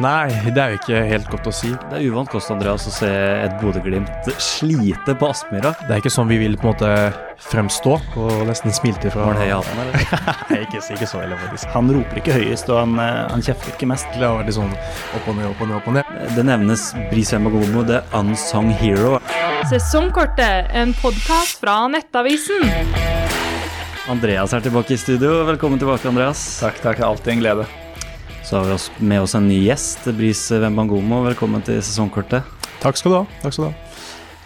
Nei, det er jo ikke helt godt å si. Det er uvant kost Andreas å se et Bodø-Glimt slite på Aspmyra. Det er ikke sånn vi vil på en måte fremstå, og nesten smilte fra Var det høy eller? Nei, ikke, ikke så heller, faktisk. Han roper ikke høyest, og han, eh, han kjefter ikke mest. Det var litt sånn opp og ned, opp og ned, opp og ned. Det nevnes Bris Magomo, the unsung hero. Sesongkortet, en podkast fra Nettavisen. Andreas er tilbake i studio. Velkommen tilbake, Andreas. Takk, takk. Alltid en glede. Så har vi også med oss en ny gjest, Bris Wembangomo. Velkommen til sesongkortet. Takk skal du ha. Takk skal du ha.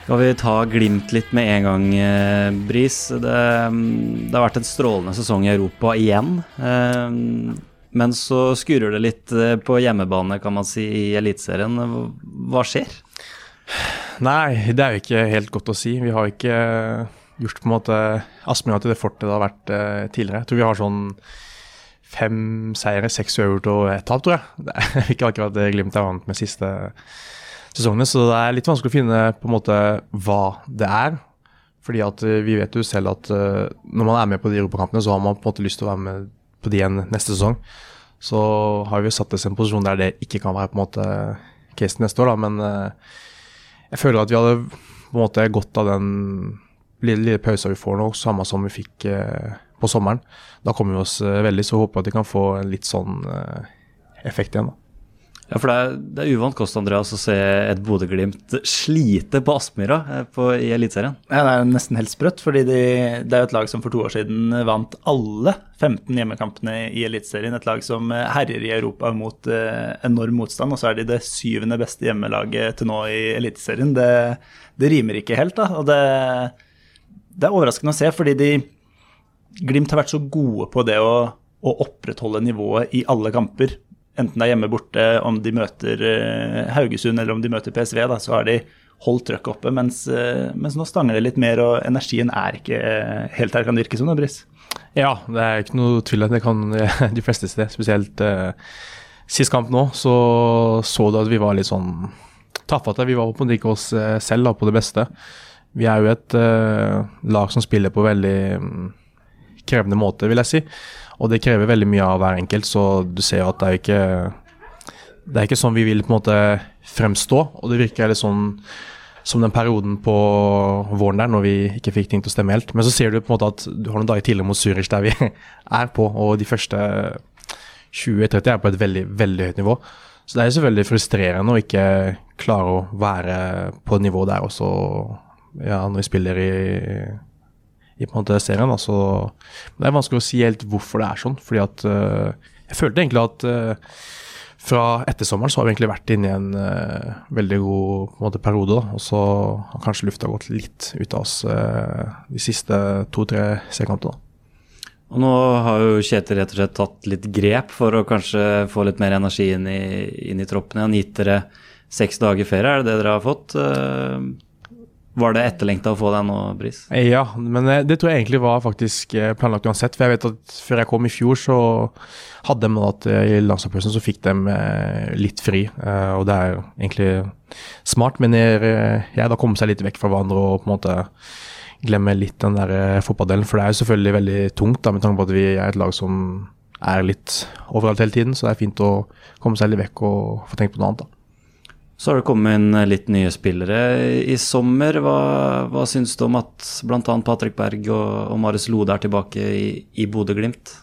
Skal vi ta Glimt litt med en gang, eh, Bris? Det, mm, det har vært en strålende sesong i Europa igjen. Eh, Men så skurer det litt eh, på hjemmebane, kan man si, i Eliteserien. Hva skjer? Nei, det er jo ikke helt godt å si. Vi har ikke gjort på en måte Aspmyra til det fortet det har vært eh, tidligere. Jeg tror vi har sånn fem seire, seks uavgjort og ett tap, tror jeg. Det er ikke akkurat det Glimt er vant med siste sesongene, så det er litt vanskelig å finne på en måte hva det er. Fordi at eh, vi vet jo selv at eh, når man er med på de europakampene, så har man på en måte lyst til å være med på de igjen neste sesong. Så har vi satt oss i en posisjon der det ikke kan være på en måte case neste år, da, men eh, jeg føler at vi hadde på en måte godt av den lille, lille pausa vi får nå, samme som vi fikk på sommeren. Da kommer vi oss eh, veldig, så håper jeg at de kan få en litt sånn eh, effekt igjen. da. Ja, for det er, det er uvant kost, Andreas, å se et Bodø-Glimt slite på Aspmyra eh, på- i Eliteserien. Ja, det er nesten helt sprøtt, fordi de, det er jo et lag som for to år siden vant alle 15 hjemmekampene i Eliteserien. Et lag som herjer i Europa mot eh, enorm motstand, og så er de det syvende beste hjemmelaget til nå i Eliteserien. Det, det rimer ikke helt, da. Og det, det er overraskende å se, fordi de Glimt har vært så gode på det å, å opprettholde nivået i alle kamper. Enten det er hjemme borte, om de møter eh, Haugesund eller om de møter PSV, da, så har de holdt trøkket oppe. Mens, eh, mens nå stanger det litt mer, og energien er ikke eh, helt her, kan det virke som. da, Briss? Ja, det er ikke noe tvil at det kan de fleste steder. Spesielt eh, sist kamp nå, så så du at vi var litt sånn tafatte. Vi var på en måte ikke oss selv da, på det beste. Vi er jo et eh, lag som spiller på veldig mm, krevende måte, vil jeg si. Og det krever veldig mye av hver enkelt, så du ser jo at det er ikke Det er ikke sånn vi vil på en måte fremstå, og det virker litt sånn som den perioden på våren der når vi ikke fikk ting til å stemme helt. Men så ser du på en måte at du har noen dager tidligere mot Zürich der vi er på, og de første 20-30 er på et veldig, veldig høyt nivå. Så det er selvfølgelig frustrerende å ikke klare å være på nivå der også ja, når vi spiller i, i på en måte serien. Da. Så det er vanskelig å si helt hvorfor det er sånn. fordi at uh, jeg følte egentlig at uh, fra ettersommeren så har vi egentlig vært inne i en uh, veldig god måte, periode. Da. Og så har kanskje lufta gått litt ut av oss de siste to-tre seriekampene. Og nå har jo Kjetil rett og slett tatt litt grep for å kanskje få litt mer energi inn i, inn i troppen. Han gitt dere seks dager ferie, er det det dere har fått? Var det etterlengta å få deg nå, Bris? Ja, men eh, det tror jeg egentlig var faktisk eh, planlagt uansett. For jeg vet at før jeg kom i fjor, så hadde de at eh, i landslagspausen så fikk de litt fri. Og det er jo egentlig smart, men jeg, jeg da kommer seg litt vekk fra hverandre og på en måte glemme litt den der fotballdelen. For det er jo selvfølgelig veldig tungt, da, med tanke på at vi er et lag som er litt overalt hele tiden. Så det er fint å komme seg litt vekk og få tenkt på noe annet. da. Så har det kommet inn litt nye spillere i sommer. Hva, hva syns du om at bl.a. Patrick Berg og, og Marius Lode er tilbake i, i Bodø-Glimt?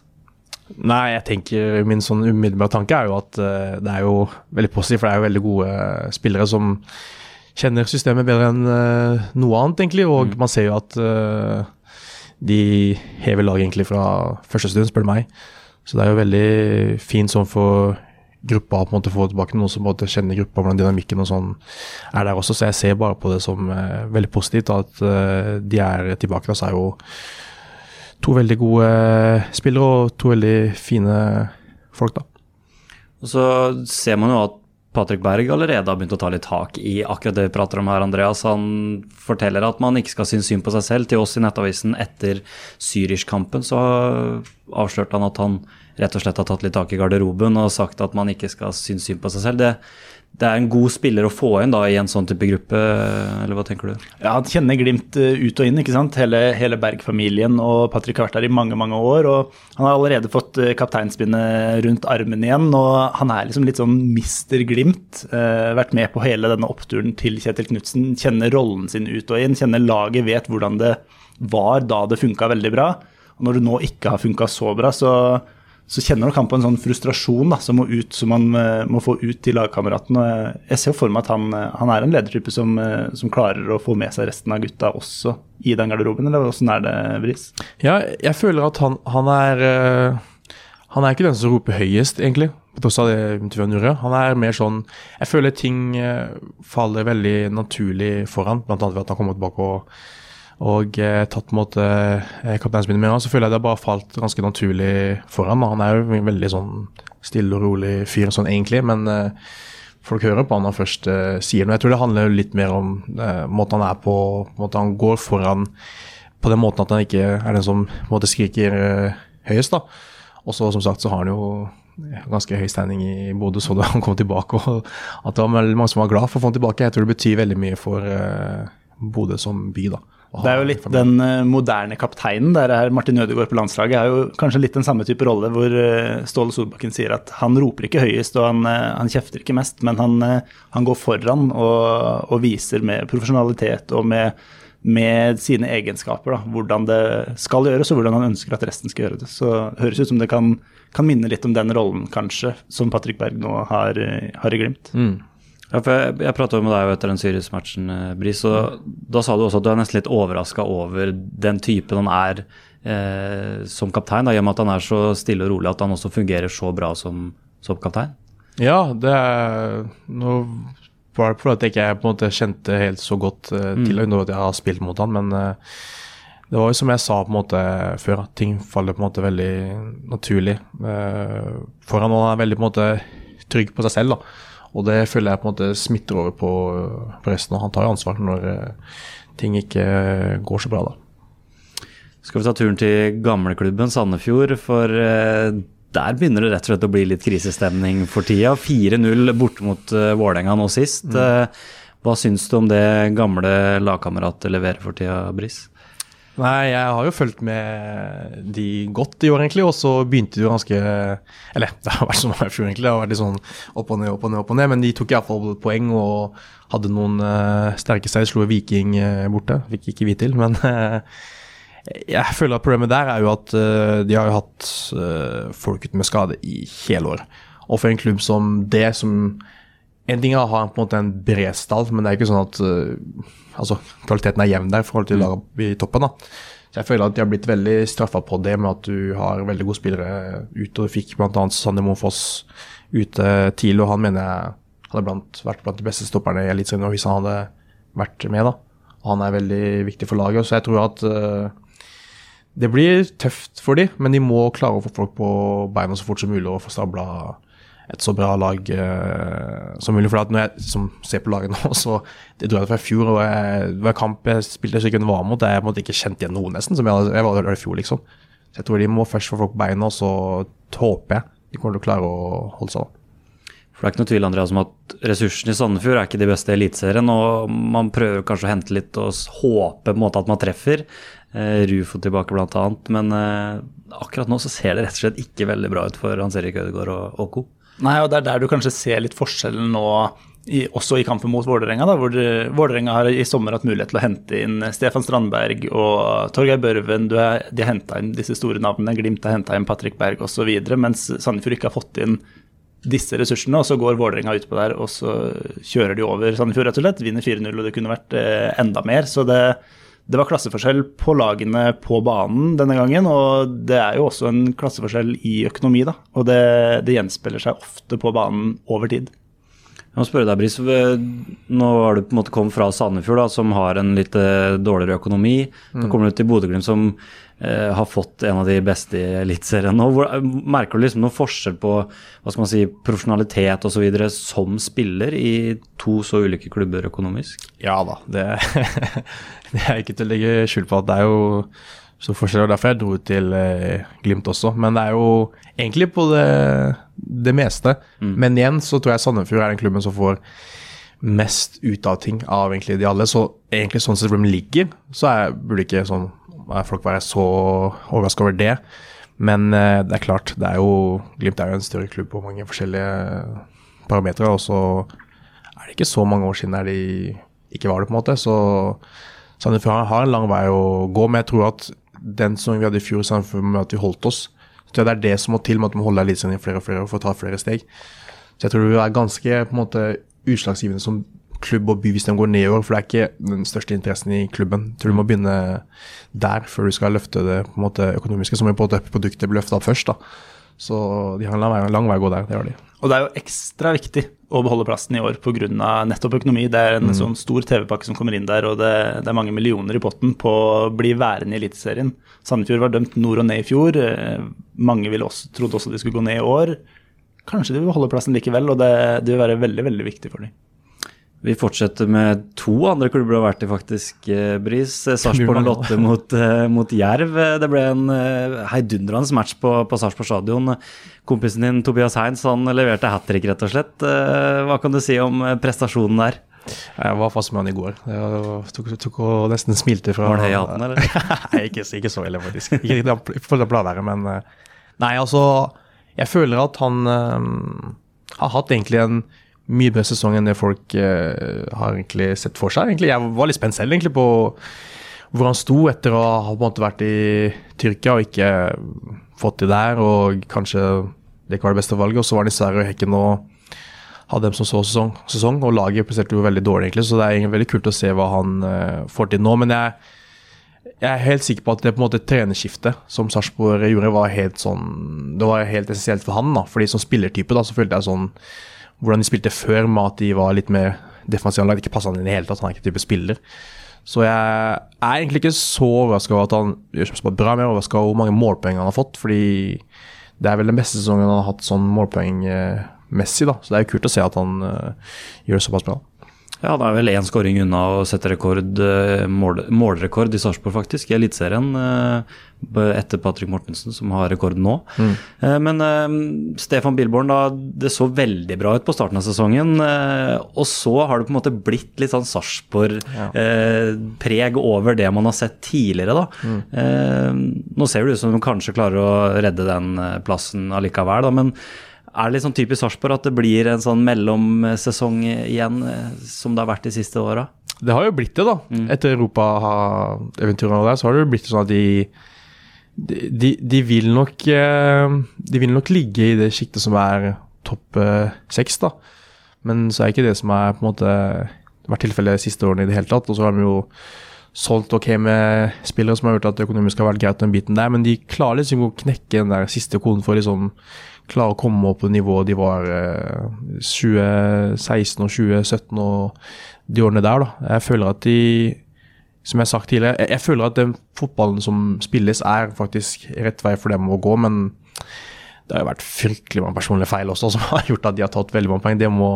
Nei, jeg tenker min sånn umiddelbare tanke er jo at uh, det er jo veldig positivt, for det er jo veldig gode eh, spillere som kjenner systemet bedre enn uh, noe annet, egentlig. Og man ser jo at uh, de hever laget egentlig fra første stund, spør du meg. Så det er jo veldig fint sånn for gruppa og på en måte få tilbake noen som på en måte kjenner gruppa, hvordan dynamikken og sånn er der også. Så jeg ser bare på det som uh, veldig positivt at uh, de er tilbake. Så er jo to veldig gode spillere og to veldig fine folk, da. Og så ser man jo at Patrick Berg allerede har begynt å ta litt tak i akkurat det vi prater om her, Andreas. Han forteller at man ikke skal synes synd på seg selv. Til oss i Nettavisen etter Zürich-kampen så avslørte han at han rett og slett har tatt litt tak i garderoben og sagt at man ikke skal synes synd på seg selv. Det, det er en god spiller å få inn da i en sånn type gruppe, eller hva tenker du? Ja, Han kjenner Glimt eh, ut og inn, ikke sant. Hele, hele Berg-familien og Patrick har vært der i mange mange år. og Han har allerede fått eh, kapteinspinnet rundt armen igjen, og han er liksom litt sånn mister Glimt. Eh, vært med på hele denne oppturen til Kjetil Knutsen. Kjenner rollen sin ut og inn, kjenner laget, vet hvordan det var da det funka veldig bra. Og når det nå ikke har funka så bra, så så kjenner nok han på en sånn frustrasjon da, som må ut, som han uh, må få ut til lagkameratene. Jeg ser for meg at han, uh, han er en ledertype som, uh, som, klarer å få med seg resten av gutta også i den garderoben, eller åssen er det, Bris? Ja, jeg føler at han, han er Han er ikke den som roper høyest, egentlig, på tross av det intervjuet. Han er mer sånn Jeg føler ting faller veldig naturlig for han, bl.a. ved at han kommer tilbake og og eh, tatt på en måte eh, kapteinspinnet så føler jeg det har bare falt ganske naturlig for han. Han er jo en veldig sånn stille og rolig fyr sånn egentlig, men eh, folk hører på han når han først eh, sier noe. Jeg tror det handler litt mer om eh, måten han er på, måten han går foran på den måten at han ikke er den som måte skriker eh, høyest. da. Og så som sagt så har han jo ganske høy standing i Bodø, så da han kom tilbake. og At det var mange som var glad for å få han tilbake. Jeg tror det betyr veldig mye for Bodø som by. da. Det er jo litt den uh, moderne kapteinen. der er Martin Ødegaard på landslaget er jo kanskje litt den samme type rolle, hvor uh, Ståle Solbakken sier at han roper ikke høyest og han, uh, han kjefter ikke mest, men han, han går foran og, og, viser med profesjonalitet og med, med sine egenskaper da, hvordan det skal gjøres og hvordan han ønsker at resten skal gjøre det. Så det høres ut som det kan, kan minne litt om den rollen, kanskje, som Patrick Berg nå har, har i Glimt. Mm. Ja, for Jeg, jeg prata med deg etter den Sirius-matchen, eh, Bris, og da sa du også at du er nesten litt overraska over den typen han er eh, som kaptein, da, i og med at han er så stille og rolig at han også fungerer så bra som, som kaptein? Ja, det er Nå var det fordi jeg ikke på en måte kjente helt så godt eh, til mm. at jeg har spilt mot han, men eh, det var jo som jeg sa på en måte før, at ting faller på en måte veldig naturlig eh, for han, og han er veldig på en måte trygg på seg selv. da og det føler jeg på en måte smitter over på, på resten. Og han tar jo ansvar når uh, ting ikke går så bra, da. Skal vi ta turen til gamleklubben Sandefjord, for der begynner det rett og slett å bli litt krisestemning for tida. 4-0 borte mot Vålerenga nå sist. Mm. hva syns du om det gamle lagkameratet leverer for tida, Briss? Nei, jeg har jo fulgt med de godt i år, egentlig. Og så begynte det jo ganske Eller det har vært sånn i fjor, egentlig. Det har vært litt sånn opp og ned, opp og ned, opp og ned. Men de tok iallfall poeng og hadde noen uh, sterke seg. Slo Viking uh, borte. Fikk ikke vi til, men uh, jeg føler at problemet der er jo at de har jo hatt folk uten med skade i hele år. Og for en klubb som det, som En ting er å ha på en måte en bred stall, men det er ikke sånn at altså, kvaliteten er jevn der i forhold til mm. laget i toppen. da. Så Jeg føler at de har blitt veldig straffa på det med at du har veldig gode spillere ute. og Du fikk bl.a. Sander Mofoss ute tidlig, og han mener jeg hadde blant, vært blant de beste stopperne i Eliteserien hvis han hadde vært med. da. Han er veldig viktig for laget. Så jeg tror at uh, det blir tøft for dem, men de må klare å få folk på beina så fort som mulig og få stabla et så bra lag uh, som mulig. For når jeg som ser på laget nå, så det dro jeg var i fjor. og jeg, Hver kamp jeg spilte så ikke være mot, jeg måtte ikke kjent igjen noe, nesten. som Jeg, jeg var der i fjor, liksom. Så jeg tror de må først få folk på beina, og så håper jeg de kommer til å klare å holde seg. da. For Det er ikke noe tvil Andreas, om at ressursene i Sandefjord er ikke de beste i Eliteserien. Og man prøver kanskje å hente litt og håpe på en måte at man treffer. Eh, Rufo tilbake bl.a. Men eh, akkurat nå så ser det rett og slett ikke veldig bra ut for Hans Erik Ødegaard og, co. Nei, og det er der du kanskje ser litt forskjellen nå, i, også i kampen mot Vålerenga. Hvor Vålerenga har i sommer hatt mulighet til å hente inn Stefan Strandberg og Torgeir Børven. Er, de har henta inn disse store navnene. Glimt har henta inn Patrick Berg osv. Mens Sandefjord ikke har fått inn disse ressursene, og så går Vålerenga utpå der og så kjører de over Sandefjord, rett og slett. Vinner 4-0, og det kunne vært eh, enda mer. Så det, det var klasseforskjell på lagene på banen denne gangen, og det er jo også en klasseforskjell i økonomi, da. Og det, det gjenspeiler seg ofte på banen over tid. Jeg må spørre deg, Bris. Nå har du på en måte kommet fra Sandefjord, da, som har en litt eh, dårligere økonomi. Nå kommer du til Bodø-Glimt, som eh, har fått en av de beste i Eliteserien nå. Merker du liksom noen forskjell på hva skal man si, profesjonalitet osv. som spiller i to så ulike klubber økonomisk? Ja da, det, det er ikke til å legge skjul på at det er jo Så forskjell, og Derfor jeg dro til eh, Glimt også. Men det er jo egentlig på det, det meste. Men igjen så tror jeg Sandefjord er den klubben som får mest ut av ting av egentlig de alle. Så egentlig sånn som de ligger, så er, burde ikke sånn, folk være så overraska over det. Men eh, det er klart, det er jo Glimt er jo en større klubb på mange forskjellige parametere. Og så er det ikke så mange år siden der de ikke var det, på en måte. Så Sandefjord har en lang vei å gå. Men jeg tror at den som vi hadde i fjor, sammen med at vi holdt oss, så tror jeg det er det som må til med at vi må holde Eliteserien i flere og flere år for å ta flere steg. Så jeg tror det er ganske på en måte utslagsgivende som klubb og by hvis de går nedover, for det er ikke den største interessen i klubben. Jeg tror du må begynne der før du skal løfte det på en måte økonomiske. Så må på en måte produktet bli løfta opp først. da. Så de har en lang vei, lang vei å gå der. Det har de. Og det er jo ekstra viktig å beholde plassen i år pga. nettopp økonomi. Det er en sånn stor TV-pakke som kommer inn der, og det, det, er mange millioner i potten på å bli værende i Eliteserien. Sandefjord var dømt nord og ned i fjor. Eh, Mange også, trodde også de skulle gå ned i år. Kanskje de vil beholde plassen likevel, og det, det vil være veldig, veldig viktig for dem. Vi fortsetter med to andre klubber du har vært i, faktisk, eh, Bris. Sarpsborg 08 mot, eh, mot Jerv. Det ble en eh, heidundrende match på, på Sarpsborg stadion. Kompisen din Tobias Heinz han leverte hat trick, rett og slett. Hva kan du si om prestasjonen der? Jeg var fast med han i går. Jeg tok, tok og nesten smilte fra Var det høy i hatten, eller? Nei, ikke, ikke så ille, faktisk. Ikke forhold til men Nei, altså Jeg føler at han eh, har hatt egentlig en mye bedre sesong enn det folk eh, har egentlig sett for seg. Egentlig, Jeg var litt spent selv egentlig på hvor han sto etter å ha på en måte vært i Tyrkia og ikke fått det der, og kanskje det ikke var det beste valget. Og så var han i Sverige og Hekken og hadde dem som så sesong, sesong, og laget presterte jo veldig dårlig, egentlig, så det er egentlig veldig kult å se hva han eh, får til nå. Men jeg, jeg er helt sikker på at det på en måte trenerskiftet som Sarpsborg gjorde, var helt sånn Det var helt essensielt for han, da. Fordi som spillertype, da, så følte jeg sånn Hvordan de spilte før, med at de var litt mer defensive anlagt. Ikke passa han inn i det hele tatt, han er ikke type spiller. Så jeg er egentlig ikke så overraska over at han gjør så bra, mer overraska over hvor mange målpoeng han har fått. Fordi det er vel den beste sesongen han har hatt sånn målpoengmessig, da. Så det er jo kult å se at han uh, gjør det såpass bra. Ja, det er vel én skåring unna å sette rekord, eh, mål, målrekord i Sarpsborg, faktisk, i Eliteserien. eh, Etter Patrick Mortensen, som har rekorden nå. Mm. Men eh, Stefan Bilborn, da, det så veldig bra ut på starten av sesongen. Og så har det på en måte blitt litt sånn Sarpsborg-preg over det man har sett tidligere, da. Mm. Nå ser det ut som de kanskje klarer å redde den plassen allikevel, da. men er det litt sånn typisk Sarpsborg at det blir en sånn mellomsesong igjen, eh, som det har vært de siste åra? Det har jo blitt det, da. Etter europaeventyrene der, så har det jo blitt sånn at de de, de, vil nok eh, De vil nok ligge i det sjiktet som er topp eh, seks, da. Men så er ikke det som er på en måte vært tilfellet de siste årene i det hele tatt. Og så har de jo solgt ok med spillere som har gjort at det økonomisk har vært greit, den biten der, men de klarer liksom å knekke den der siste koden for liksom klare å komme opp på nivået de var eh, 2016 og 2017 og de årene der, da. Jeg føler at de som jeg har sagt tidligere, jeg, jeg føler at den fotballen som spilles er faktisk rett vei for dem å gå, men det har jo vært fryktelig mange personlige feil også som har gjort at de har tatt veldig mange poeng. Det må,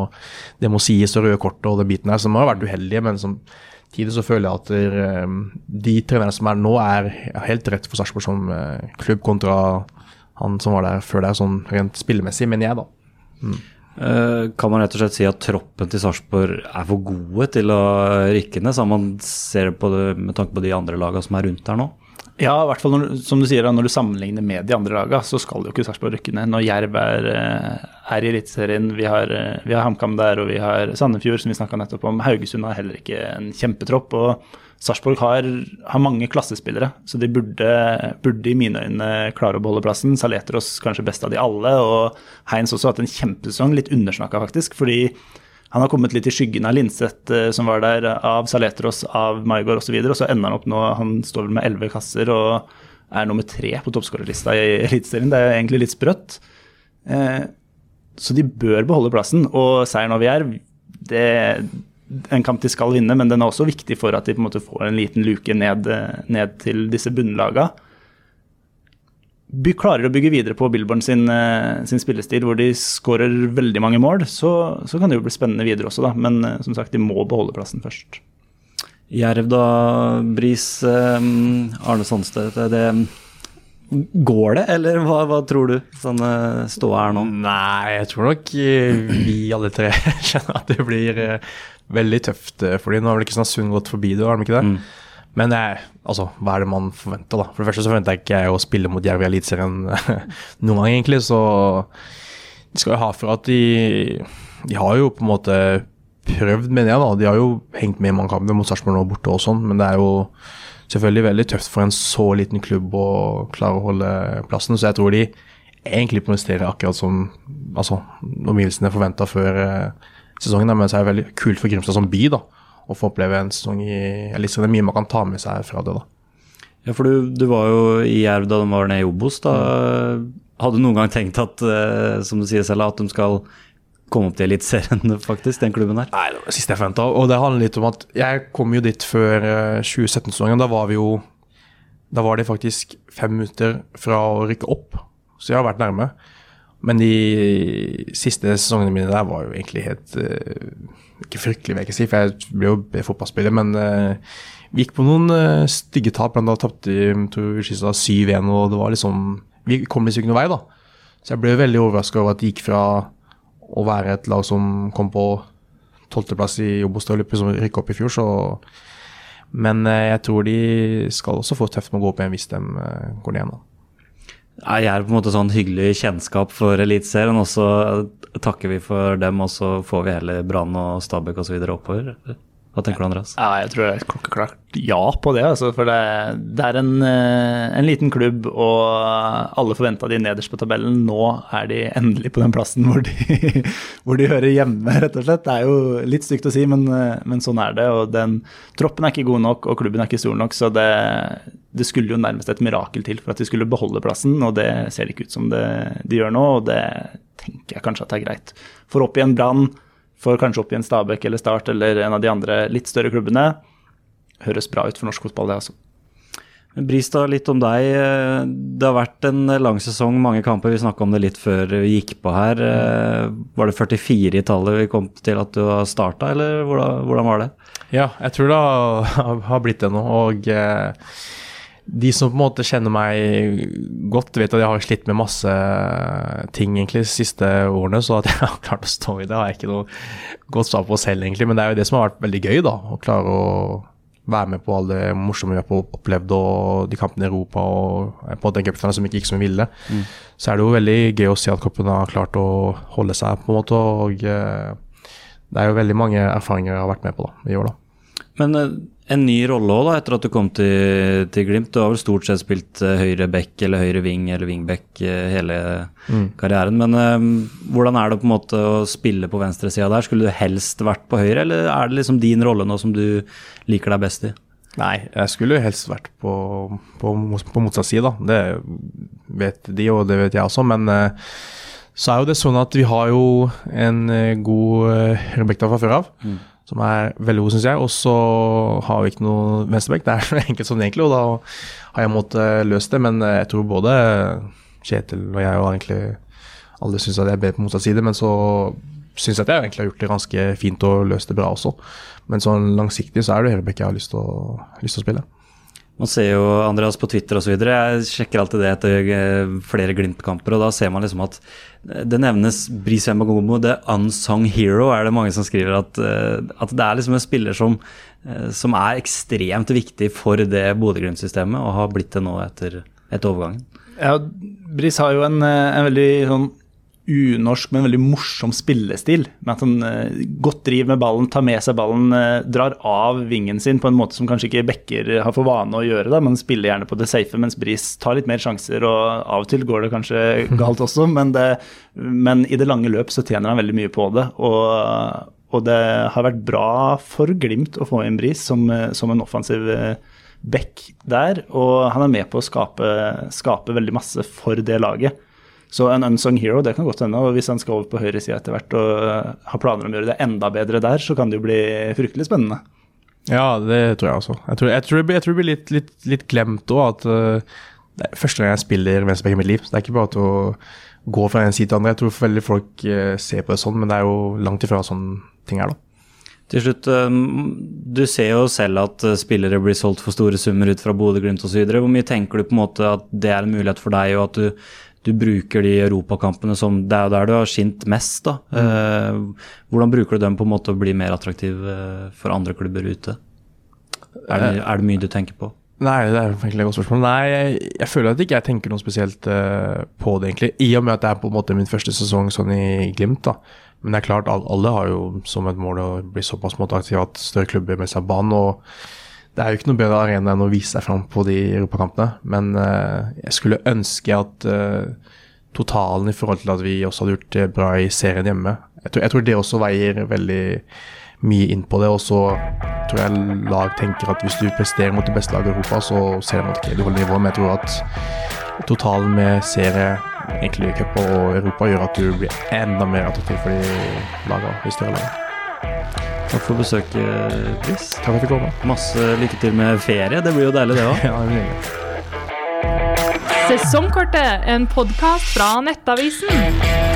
det må sies, og røde kort og det biten her, som har vært uheldige, men som samtidig så føler jeg at der, de trenerne som er nå, er helt rett for Sarpsborg som eh, klubb kontra han som var der før deg, sånn rent spillemessig, mener jeg, da. Mm. Kan man rett og slett si at troppen til Sarpsborg er for gode til å rykke ned, så man ser på det med tanke på de andre lagene som er rundt her nå? Ja, i hvert fall når, som du sier, når du sammenligner med de andre lagene, så skal jo ikke Sarpsborg rykke ned. Når Jerv er, eh, er i Eliteserien, vi har, eh, vi har HamKam der, og vi har Sandefjord, som vi snakka nettopp om. Haugesund har heller ikke en kjempetropp. og Sarpsborg har, har mange klassespillere, så de burde, burde i mine øyne klare å beholde plassen. Saletros kanskje best av de alle, og Heinz også har hatt en kjempesesong, litt undersnakka faktisk. fordi han har kommet litt i skyggen av Linseth, eh, som var der, av Saletros, av Maigard osv. Og, så og så ender han opp nå, han står vel med elleve kasser og er nummer tre på toppskårerlista i Eliteserien. Det er egentlig litt sprøtt. Eh, så de bør beholde plassen. Og seieren over Jerv, det en kamp de skal vinne, men den er også viktig for at de på en måte får en liten luke ned, ned til disse bunnlaga. By, klarer å bygge videre på Billborn sin, eh, sin spillestil, hvor de skårer veldig mange mål, så, så kan det jo bli spennende videre også, da. Men eh, som sagt, de må beholde plassen først. Jerv da, Bris, eh, Arne Sandstedt. Det, går det, eller hva, hva tror du sånn ståa er nå? Nei, jeg tror nok vi alle tre kjenner at det blir veldig tøft eh, for dem. Nå har vel ikke Sund gått forbi det, har de ikke det? Mm. Men jeg, altså, hva er det man forventer, da? For det første så forventer jeg ikke å spille mot Jerv i Eliteserien noen gang, egentlig. Så de skal jo ha for at de De har jo på en måte prøvd, mener jeg, da. De har jo hengt med i mange kamper mot Sarpsborg nå borte og sånn, men det er jo selvfølgelig veldig tøft for en så liten klubb å klare å holde plassen. Så jeg tror de egentlig presterer akkurat som altså, omgivelsene forventa før eh, sesongen. Men så er det veldig kult for Grimstad som by da, å få oppleve en sesong i Eliteserien. Det er mye man kan ta med seg fra det. da. Ja, for du, du var jo i Jerv da de var nede i Obos. da. Hadde du noen gang tenkt at, eh, som du sier selv, at de skal komme opp til Eliteserien, faktisk, den klubben her? Nei, det var det siste jeg forventa. Og det handler litt om at jeg kom jo dit før eh, 2017-sesongen. Da var vi jo Da var det faktisk fem minutter fra å rykke opp, så jeg har vært nærme. Men de siste sesongene mine der var jo egentlig helt uh, Ikke fryktelig, vil jeg ikke si, for jeg ble jo fotballspiller, men uh, vi gikk på noen uh, stygge tap. Blant annet tapte vi 7-1, og det var liksom Vi kom liksom ikke noen vei, da. Så jeg ble veldig overraska over at det gikk fra å være et lag som kom på tolvteplass i Obos til å liksom opp i fjor, så Men jeg tror de skal også få tøft med å gå opp igjen hvis de går ned igjen. Da. Er på en måte sånn hyggelig kjennskap for Eliteserien, og så takker vi for dem, og så får vi heller Brann og Stabæk osv. oppover? Hva tenker du, Andreas? Ja, jeg tror det er klokkeklart ja på det. Altså, for det, det er en, eh, en, liten klubb, og alle forventa de nederst på tabellen. Nå er de endelig på den plassen hvor de, hvor de hører hjemme, rett og slett. Det er jo litt stygt å si, men, eh, men sånn er det. Og den troppen er ikke god nok, og klubben er ikke stor nok, så det, det skulle jo nærmest et mirakel til for at de skulle beholde plassen, og det ser det ikke ut som det, de gjør nå, og det tenker jeg kanskje at det er greit. For opp i en Brann for kanskje opp i en Stabæk eller Start eller en av de andre litt større klubbene. Høres bra ut for norsk fotball, det altså. Bristad, litt om deg. Det har vært en lang sesong, mange kamper. Vi snakka om det litt før vi gikk på her. Var det 44 i tallet vi kom til at du har starta, eller hvordan, var det? Ja, jeg tror det har blitt det nå. Og eh, de som på en måte kjenner meg godt, vet at jeg har slitt med masse ting egentlig de siste årene, så at jeg har klart å stå i det, har jeg ikke noe godt svar på selv, egentlig. Men det er jo det som har vært veldig gøy, da. Å klare å være med på alle det morsomme vi har opplevd, og de kampene i Europa og på den cupfinalen som ikke gikk som vi ville. Mm. Så er det jo veldig gøy å se at cupen har klart å holde seg, på en måte. Og eh, det er jo veldig mange erfaringer jeg har vært med på da, i år, da. Men eh, en ny rolle òg, etter at du kom til, til, Glimt. Du har vel stort sett spilt uh, høyre back eller høyre wing eller wingback uh, hele mm. karrieren. Men um, hvordan er det på en måte å spille på venstresida der? Skulle du helst vært på høyre, eller er det liksom din rolle nå som du liker deg best i? Nei, jeg skulle jo helst vært på, på, på motsatt side, da. Det vet de, og det vet jeg også. Men så er jo det sånn at vi har jo en god Rebekka fra før av. Mm som er veldig god, syns jeg. Og så har vi ikke noe venstreback. Det er så enkelt som det egentlig, og da har jeg måttet løse det. Men jeg tror både Kjetil og jeg og egentlig alle syns at jeg er bedre på motsatt side, men så syns jeg at jeg egentlig har gjort det ganske fint og løst det bra også. Men sånn langsiktig så er det høyrebekk jeg har lyst til å, lyst til å spille. Man ser jo Andreas på Twitter osv. Jeg sjekker alltid det etter eh, flere Glimt-kamper, og da ser man liksom at det nevnes Bris Magomo, the unsung hero, er det mange som skriver. At, eh, at det er liksom en spiller som, eh, som er ekstremt viktig for det Bodø-Glimt-systemet, og har blitt det nå etter, etter overgangen. Ja, Bris har jo en, en veldig sånn unorsk, men veldig morsom spillestil. Med at han uh, godt driver med ballen, tar med seg ballen, uh, drar av vingen sin på en måte som kanskje ikke Bekker har for vane å gjøre. da, Man spiller gjerne på det safe, mens Bris tar litt mer sjanser, og av og til går det kanskje galt også. Men, det, men i det lange løp så tjener han veldig mye på det. og og det har vært bra for Glimt å få inn Bris som, som en offensiv back der. Og han er med på å skape, skape veldig masse for det laget. Så en unsung hero, det kan godt hende. Og hvis han skal over på høyresida etter hvert og uh, har planer om å gjøre det enda bedre der, så kan det jo bli fryktelig spennende. Ja, det tror jeg også. Jeg tror, jeg tror, jeg tror det blir litt, litt, litt glemt òg at uh, det er første gang jeg spiller venstreback i mitt liv. Så det er ikke bare til å gå fra en side til andre. Jeg tror veldig folk uh, ser på det sånn, men det er jo langt ifra sånn ting er, da. Til slutt, du ser jo selv at spillere blir solgt for store summer ut fra Bodø-Glimt osv. Hvor mye tenker du på en måte at det er en mulighet for deg, og at du, du bruker de europakampene som Det er jo der du har skint mest, da. Uh, hvordan bruker du dem på en måte å bli mer attraktiv uh, for andre klubber ute? Er det, er det mye du tenker på? Nei, det er egentlig et godt spørsmål. Nei, jeg, jeg føler at ikke jeg tenker noe spesielt uh, på det, egentlig. I og med at det er på en måte min første sesong sånn i Glimt, da. Men det er klart, alle har jo som et mål å bli såpass aktive at større klubber med seg banen. og det er jo ikke noe bedre arena enn å vise seg fram på de europakampene. Men uh, jeg skulle ønske at uh, totalen i forhold til at vi også hadde gjort det bra i serien hjemme Jeg tror, jeg tror det også veier veldig mye inn på det. Og så tror jeg lag tenker at hvis du presterer mot det beste laget i Europa, så ser de at okay, du holder nivået. Men jeg tror at totalen med serie egentlig cup og Europa gjør at du blir enda mer attraktiv for de lagene i større lag. Takk for besøket, Chris. Takk for at du kom. Masse lykke til med ferie. Det blir jo deilig, det òg. ja, det blir Sesongkortet, en podkast fra Nettavisen.